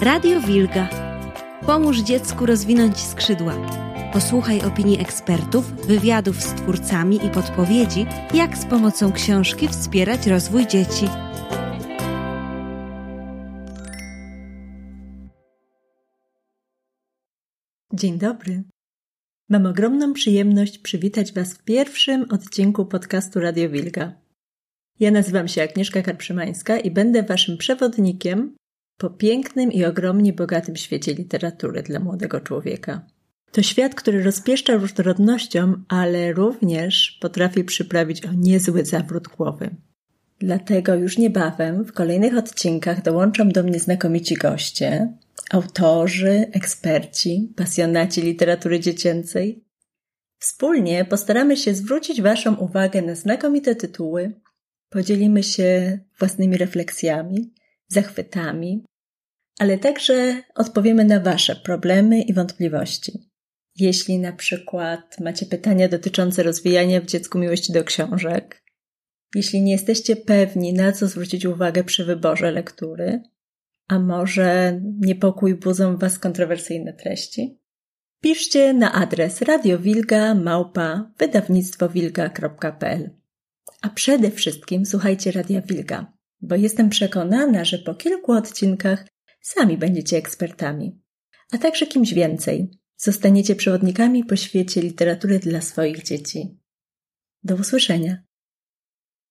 Radio Wilga. Pomóż dziecku rozwinąć skrzydła. Posłuchaj opinii ekspertów, wywiadów z twórcami i podpowiedzi, jak z pomocą książki wspierać rozwój dzieci. Dzień dobry. Mam ogromną przyjemność przywitać Was w pierwszym odcinku podcastu Radio Wilga. Ja nazywam się Agnieszka Karprzymańska i będę Waszym przewodnikiem po pięknym i ogromnie bogatym świecie literatury dla młodego człowieka. To świat, który rozpieszcza różnorodnością, ale również potrafi przyprawić o niezły zawrót głowy. Dlatego już niebawem w kolejnych odcinkach dołączą do mnie znakomici goście, autorzy, eksperci, pasjonaci literatury dziecięcej. Wspólnie postaramy się zwrócić Waszą uwagę na znakomite tytuły, podzielimy się własnymi refleksjami, zachwytami, ale także odpowiemy na Wasze problemy i wątpliwości. Jeśli na przykład macie pytania dotyczące rozwijania w dziecku miłości do książek, jeśli nie jesteście pewni, na co zwrócić uwagę przy wyborze lektury, a może niepokój budzą Was kontrowersyjne treści? Piszcie na adres radiowilga małpa A przede wszystkim słuchajcie Radia Wilga, bo jestem przekonana, że po kilku odcinkach sami będziecie ekspertami, a także kimś więcej. Zostaniecie przewodnikami po świecie literatury dla swoich dzieci. Do usłyszenia.